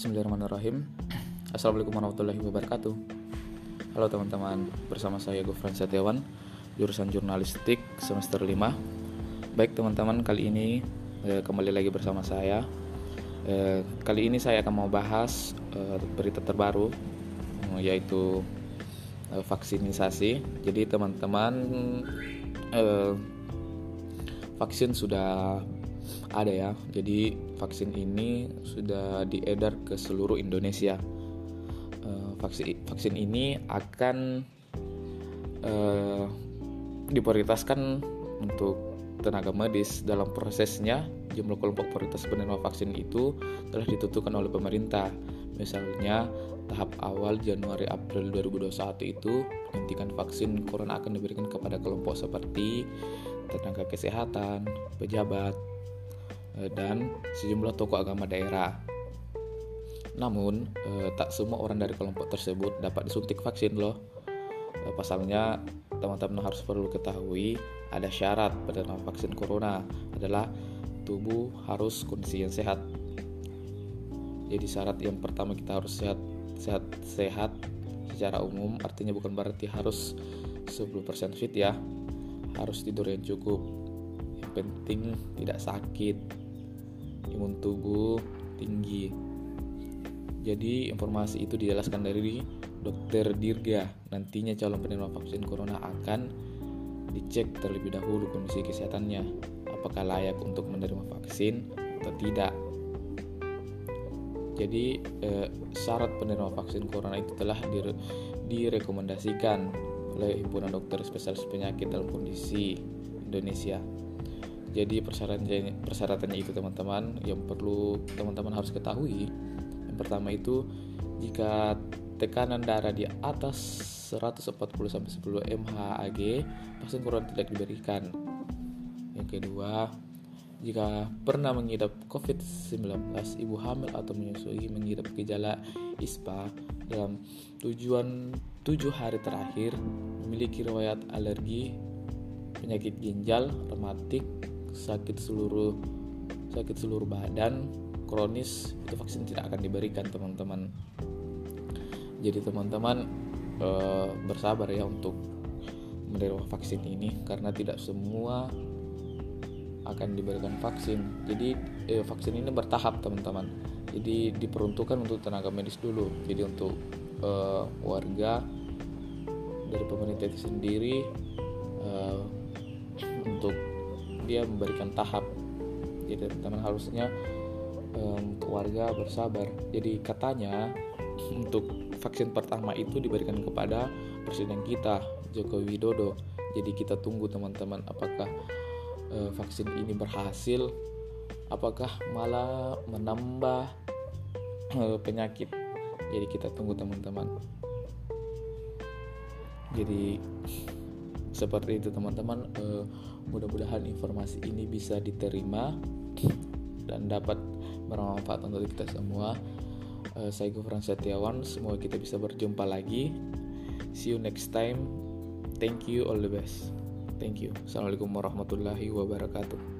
Bismillahirrahmanirrahim. Assalamualaikum warahmatullahi wabarakatuh. Halo teman-teman Bersama saya Gofran Setiawan Jurusan Jurnalistik semester 5 Baik teman-teman kali ini eh, Kembali lagi bersama saya. Eh, Kali ini saya akan mau bahas eh, Berita terbaru eh, Yaitu eh, Vaksinisasi. Jadi teman-teman eh, Vaksin sudah ada ya. Jadi vaksin ini sudah diedar ke seluruh Indonesia. Uh, vaksin vaksin ini akan uh, diprioritaskan untuk tenaga medis dalam prosesnya jumlah kelompok prioritas penerima vaksin itu telah ditentukan oleh pemerintah misalnya tahap awal Januari April 2021 itu penyuntikan vaksin corona akan diberikan kepada kelompok seperti tenaga kesehatan, pejabat, Eh, dan sejumlah tokoh agama daerah. Namun, eh, tak semua orang dari kelompok tersebut dapat disuntik vaksin loh. Eh, pasalnya, teman-teman harus perlu ketahui ada syarat pada vaksin corona adalah tubuh harus kondisi yang sehat. Jadi syarat yang pertama kita harus sehat sehat sehat secara umum artinya bukan berarti harus 10% fit ya. Harus tidur yang cukup. Yang penting tidak sakit imun tubuh tinggi. Jadi informasi itu dijelaskan dari Dokter Dirga. Nantinya calon penerima vaksin corona akan dicek terlebih dahulu kondisi kesehatannya, apakah layak untuk menerima vaksin atau tidak. Jadi eh, syarat penerima vaksin corona itu telah dire direkomendasikan oleh Himpunan Dokter Spesialis Penyakit dalam Kondisi Indonesia jadi persyaratannya persyaratannya itu teman-teman yang perlu teman-teman harus ketahui yang pertama itu jika tekanan darah di atas 140 sampai 10 mHg vaksin corona tidak diberikan. Yang kedua jika pernah mengidap COVID-19, ibu hamil atau menyusui mengidap gejala ISPA dalam tujuan tujuh hari terakhir, memiliki riwayat alergi, penyakit ginjal, rematik, sakit seluruh sakit seluruh badan kronis itu vaksin tidak akan diberikan teman-teman. Jadi teman-teman e, bersabar ya untuk menerima vaksin ini karena tidak semua akan diberikan vaksin. Jadi e, vaksin ini bertahap teman-teman. Jadi diperuntukkan untuk tenaga medis dulu. Jadi untuk e, warga dari pemerintah itu sendiri e, untuk dia memberikan tahap. Jadi teman-teman harusnya um, keluarga bersabar. Jadi katanya untuk vaksin pertama itu diberikan kepada presiden kita Joko Widodo. Jadi kita tunggu teman-teman apakah uh, vaksin ini berhasil apakah malah menambah uh, penyakit. Jadi kita tunggu teman-teman. Jadi seperti itu teman-teman. Uh, mudah-mudahan informasi ini bisa diterima dan dapat bermanfaat untuk kita semua. Uh, saya Gufran Setiawan. Semoga kita bisa berjumpa lagi. See you next time. Thank you all the best. Thank you. Assalamualaikum warahmatullahi wabarakatuh